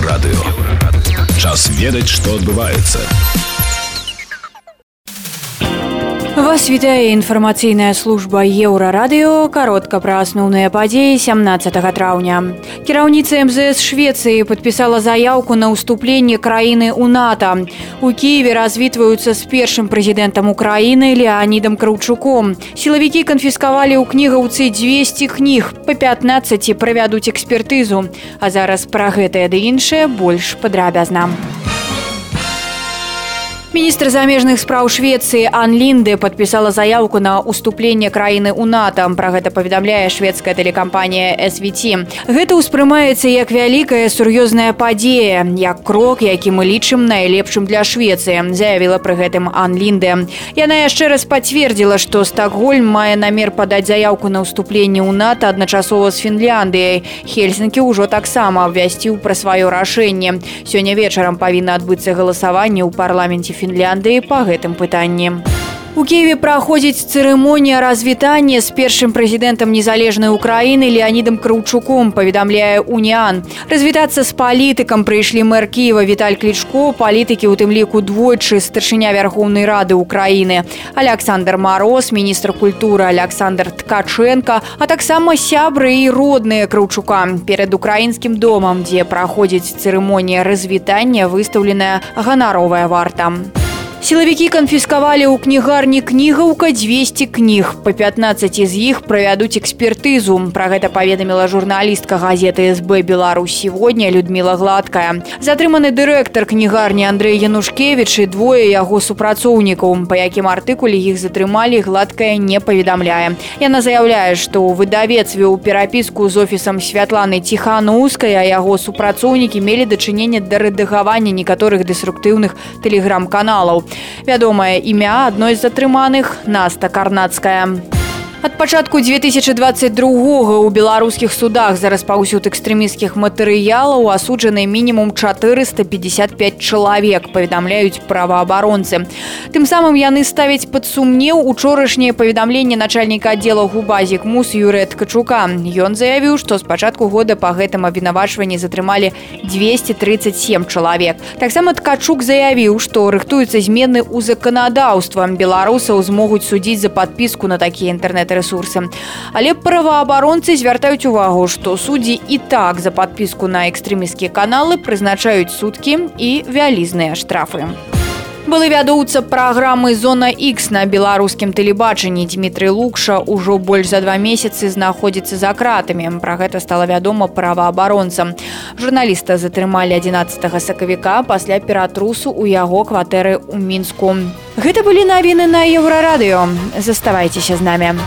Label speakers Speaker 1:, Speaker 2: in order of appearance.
Speaker 1: Еўрарадыё. Час ведаць, што адбываецца.
Speaker 2: Вас вітае інфармацыйная служба еўрарадыё каротка пра асноўныя падзеі 17 траўня. Кіраўніца МЗС Швецыі падпісала заяўку на ўступленне краіны ў НАТО. У Киеве развітваюцца з першым прэзідэнтам Украіны Леанідам Краўчуком. Сілавікі канфіскавалі ў кнігаўцы 200 кніг, па 15 правядуць экспертызу. А зараз пра гэтае ды іншае больш падрабязна. Міністр замежных спраў Швецыі Ан Лінде падпісала заявку на ўступленне краіны ў НАТО. Пра гэта паведамляе шведская тэлекампанія SVT. Гэта ўспрымаецца як вялікая сур'ёзная падзея, як крок, які мы лічым найлепшым для Швецыі, заявіла пры гэтым Ан Лінде. Яна яшчэ раз пацвердзіла, што Стакгольм мае намер падаць заявку на ўступленне ў НАТО адначасова з Фінляндыяй. Хельсінкі ўжо таксама абвясціў пра сваё рашэнне. Сёння вечарам павінна адбыцца галасаванне ў парламенце Фінляндыі па гэтым пытанні. У Киеве праходзіць цырымонія развітання з першым прэзідэнтам незалежнай Украіны Леанідам Краўчуком, паведамляе Уніан. Развітацца з палітыкам прыйшлі мэр Кіева Віталь Клічко, палітыкі ў тым ліку двойчы старшыня вярхоўнай рады Украіны. Александр Мароз, міністр культуры Александр Ткаченко, а таксама сябры і родныя Краўчука. Перад украінскім домам, дзе праходзіць цырымонія развітання, выстаўленая ганаровая варта. Сілавікі канфіскавалі ў кнігарні кнігаўка 200 кніг. Па 15 з іх правядуць экспертызу. Пра гэта паведаміла журналістка газеты СБ Беларусь сегодня Людмила Гладкая. Затрыманы дырэктар кнігарні Андрей Янушкевіч і двое яго супрацоўнікаў. Па якім артыкуле іх затрымалі гладкая не паведамляе. Яна заяўляе, што выдавец вёў перапіску з офісам святланы ціханаўскай, а яго супрацоўнікі мелі дачыненне да рэдагавання некаторых дэструктыўных тэлеграм-каналаў. Вядомае імя адной з затрыманых Наста Карнацкая. Ад пачатку 2022 ў беларускіх судах за распаўсюд экстрэміскіх матэрыялаў асуджаны мінімум 455 чалавек паведамляюць праваабаронцы. Тым самым яны ставяць пад сумнеў учорашняе паведамленне начальніка аддзела губазік мус Юрыя Ткачука. Ён заявіў, што з пачатку года па гэтым абвінавачванні затрымалі 237 чалавек. Таксама ткачук заявіў, што рыхтуюцца змены ў заканадаўства беларусаў змогуць судзіць за падпіску на такія інтэрнэт інтэрнэт-рэсурсы. Але праваабаронцы звяртаюць увагу, што суддзі і так за падпіску на экстрэміскія каналы прызначаюць суткі і вялізныя штрафы. Былы вядоўца праграмы зона X на беларускім тэлебачанні Дмітрый Лукша ўжо больш за два месяцы знаходзіцца за кратамі. Пра гэта стала вядома праваабаронцам. Журналіста затрымалі 11 сакавіка пасля ператрусу ў яго кватэры ў мінску. Гэта былі навіны на еўрарадыё. Заставайцеся з намі.